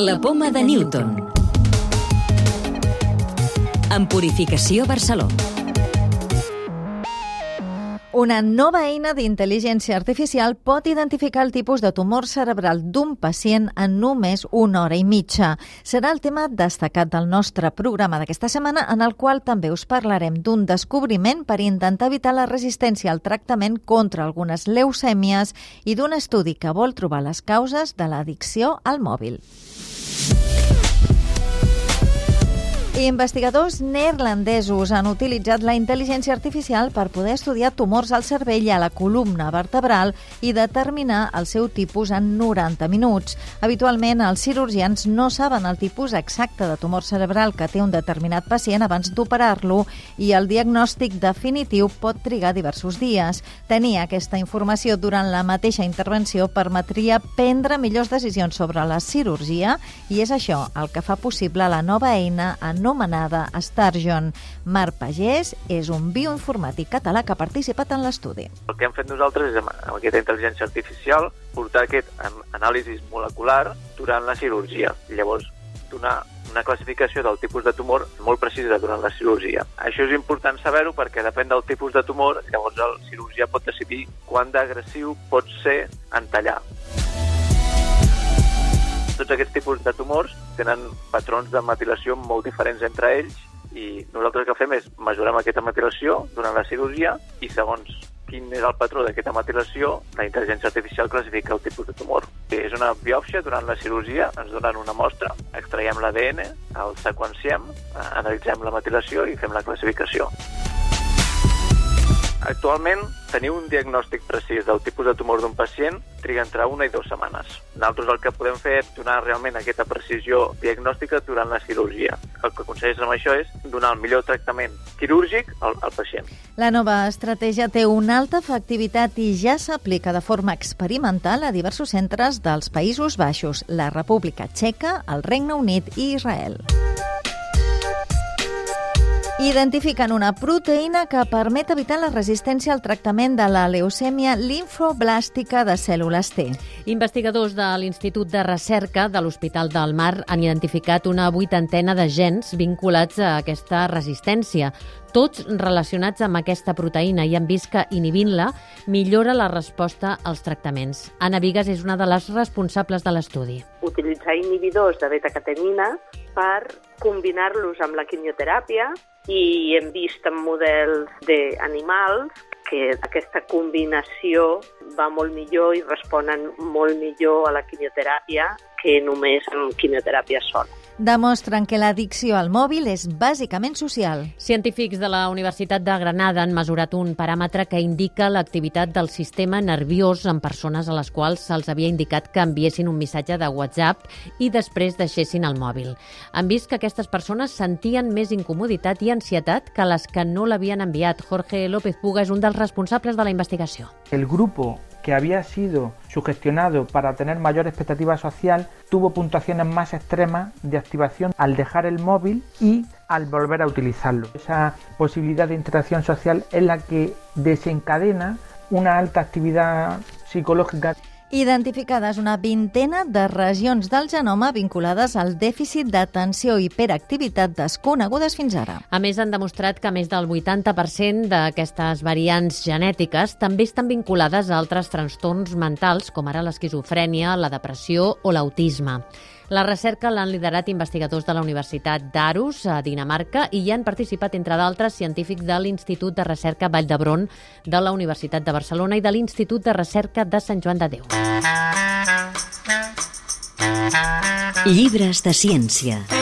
La poma de Newton. En Purificació Barcelona. Una nova eina d'intel·ligència artificial pot identificar el tipus de tumor cerebral d'un pacient en només una hora i mitja. Serà el tema destacat del nostre programa d'aquesta setmana, en el qual també us parlarem d'un descobriment per intentar evitar la resistència al tractament contra algunes leucèmies i d'un estudi que vol trobar les causes de l'addicció al mòbil. Yeah. Investigadors neerlandesos han utilitzat la intel·ligència artificial per poder estudiar tumors al cervell i a la columna vertebral i determinar el seu tipus en 90 minuts. Habitualment, els cirurgians no saben el tipus exacte de tumor cerebral que té un determinat pacient abans d'operar-lo i el diagnòstic definitiu pot trigar diversos dies. Tenir aquesta informació durant la mateixa intervenció permetria prendre millors decisions sobre la cirurgia i és això el que fa possible la nova eina en anomenada Starjon. Marc Pagès és un bioinformàtic català que ha participat en l'estudi. El que hem fet nosaltres és, amb aquesta intel·ligència artificial, portar aquest anàlisi molecular durant la cirurgia. Llavors, donar una classificació del tipus de tumor molt precisa durant la cirurgia. Això és important saber-ho perquè depèn del tipus de tumor, llavors el cirurgià pot decidir quant d'agressiu pot ser en tallar tots aquests tipus de tumors tenen patrons de metilació molt diferents entre ells i nosaltres el que fem és mesurem aquesta metilació durant la cirurgia i segons quin és el patró d'aquesta metilació, la intel·ligència artificial classifica el tipus de tumor. És una biòpsia durant la cirurgia, ens donen una mostra, extraiem l'ADN, el seqüenciem, analitzem la metilació i fem la classificació. Actualment, tenir un diagnòstic precís del tipus de tumor d'un pacient triga entre una i dues setmanes. Nosaltres el que podem fer és donar realment aquesta precisió diagnòstica durant la cirurgia. El que aconsegueix amb això és donar el millor tractament quirúrgic al, al pacient. La nova estratègia té una alta efectivitat i ja s'aplica de forma experimental a diversos centres dels Països Baixos, la República Txeca, el Regne Unit i Israel identifiquen una proteïna que permet evitar la resistència al tractament de la leucèmia linfoblàstica de cèl·lules T. Investigadors de l'Institut de Recerca de l'Hospital del Mar han identificat una vuitantena de gens vinculats a aquesta resistència, tots relacionats amb aquesta proteïna i han vist que inhibint-la millora la resposta als tractaments. Anna Vigues és una de les responsables de l'estudi. Utilitzar inhibidors de beta-catenina per combinar-los amb la quimioteràpia i hem vist en models d'animals que aquesta combinació va molt millor i responen molt millor a la quimioteràpia que només amb quimioteràpia sola demostren que l'addicció al mòbil és bàsicament social. Científics de la Universitat de Granada han mesurat un paràmetre que indica l'activitat del sistema nerviós en persones a les quals se'ls havia indicat que enviessin un missatge de WhatsApp i després deixessin el mòbil. Han vist que aquestes persones sentien més incomoditat i ansietat que les que no l'havien enviat. Jorge López Puga és un dels responsables de la investigació. El grupo que había sido sugestionado para tener mayor expectativa social, tuvo puntuaciones más extremas de activación al dejar el móvil y al volver a utilizarlo. Esa posibilidad de interacción social es la que desencadena una alta actividad psicológica identificades una vintena de regions del genoma vinculades al dèficit d'atenció i hiperactivitat desconegudes fins ara. A més, han demostrat que més del 80% d'aquestes variants genètiques també estan vinculades a altres trastorns mentals, com ara l'esquizofrènia, la depressió o l'autisme. La recerca l'han liderat investigadors de la Universitat d'Arus, a Dinamarca, i hi han participat, entre d'altres, científics de l'Institut de Recerca Vall d'Hebron de la Universitat de Barcelona i de l'Institut de Recerca de Sant Joan de Déu. Llibres de ciència.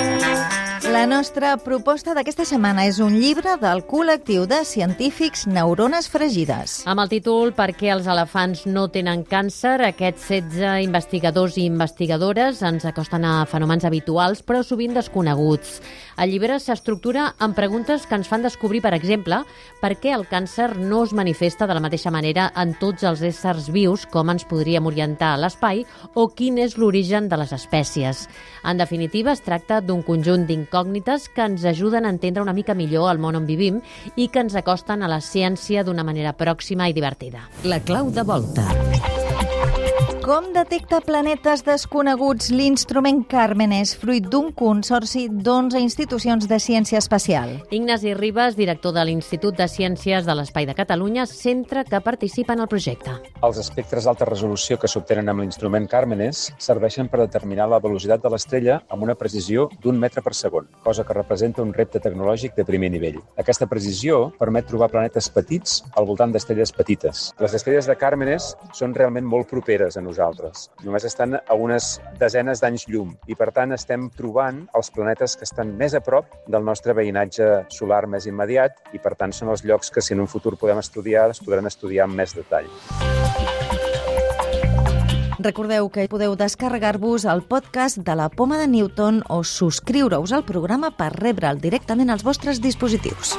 La nostra proposta d'aquesta setmana és un llibre del col·lectiu de científics Neurones Fregides. Amb el títol Per què els elefants no tenen càncer, aquests 16 investigadors i investigadores ens acosten a fenòmens habituals però sovint desconeguts. El llibre s'estructura en preguntes que ens fan descobrir, per exemple, per què el càncer no es manifesta de la mateixa manera en tots els éssers vius, com ens podríem orientar a l'espai, o quin és l'origen de les espècies. En definitiva, es tracta d'un conjunt d'incògnites incògnites que ens ajuden a entendre una mica millor el món on vivim i que ens acosten a la ciència d'una manera pròxima i divertida. La clau de volta. Com detecta planetes desconeguts l'instrument Càrmenes, fruit d'un consorci d'11 institucions de ciència espacial? Ignasi Ribas, director de l'Institut de Ciències de l'Espai de Catalunya, centre que participa en el projecte. Els espectres d'alta resolució que s'obtenen amb l'instrument Càrmenes serveixen per determinar la velocitat de l'estrella amb una precisió d'un metre per segon, cosa que representa un repte tecnològic de primer nivell. Aquesta precisió permet trobar planetes petits al voltant d'estrelles petites. Les estrelles de Càrmenes són realment molt properes a nosaltres nosaltres. Només estan a unes desenes d'anys llum i, per tant, estem trobant els planetes que estan més a prop del nostre veïnatge solar més immediat i, per tant, són els llocs que, si en un futur podem estudiar, es podran estudiar amb més detall. Recordeu que podeu descarregar-vos el podcast de la Poma de Newton o subscriure-us al programa per rebre'l directament als vostres dispositius.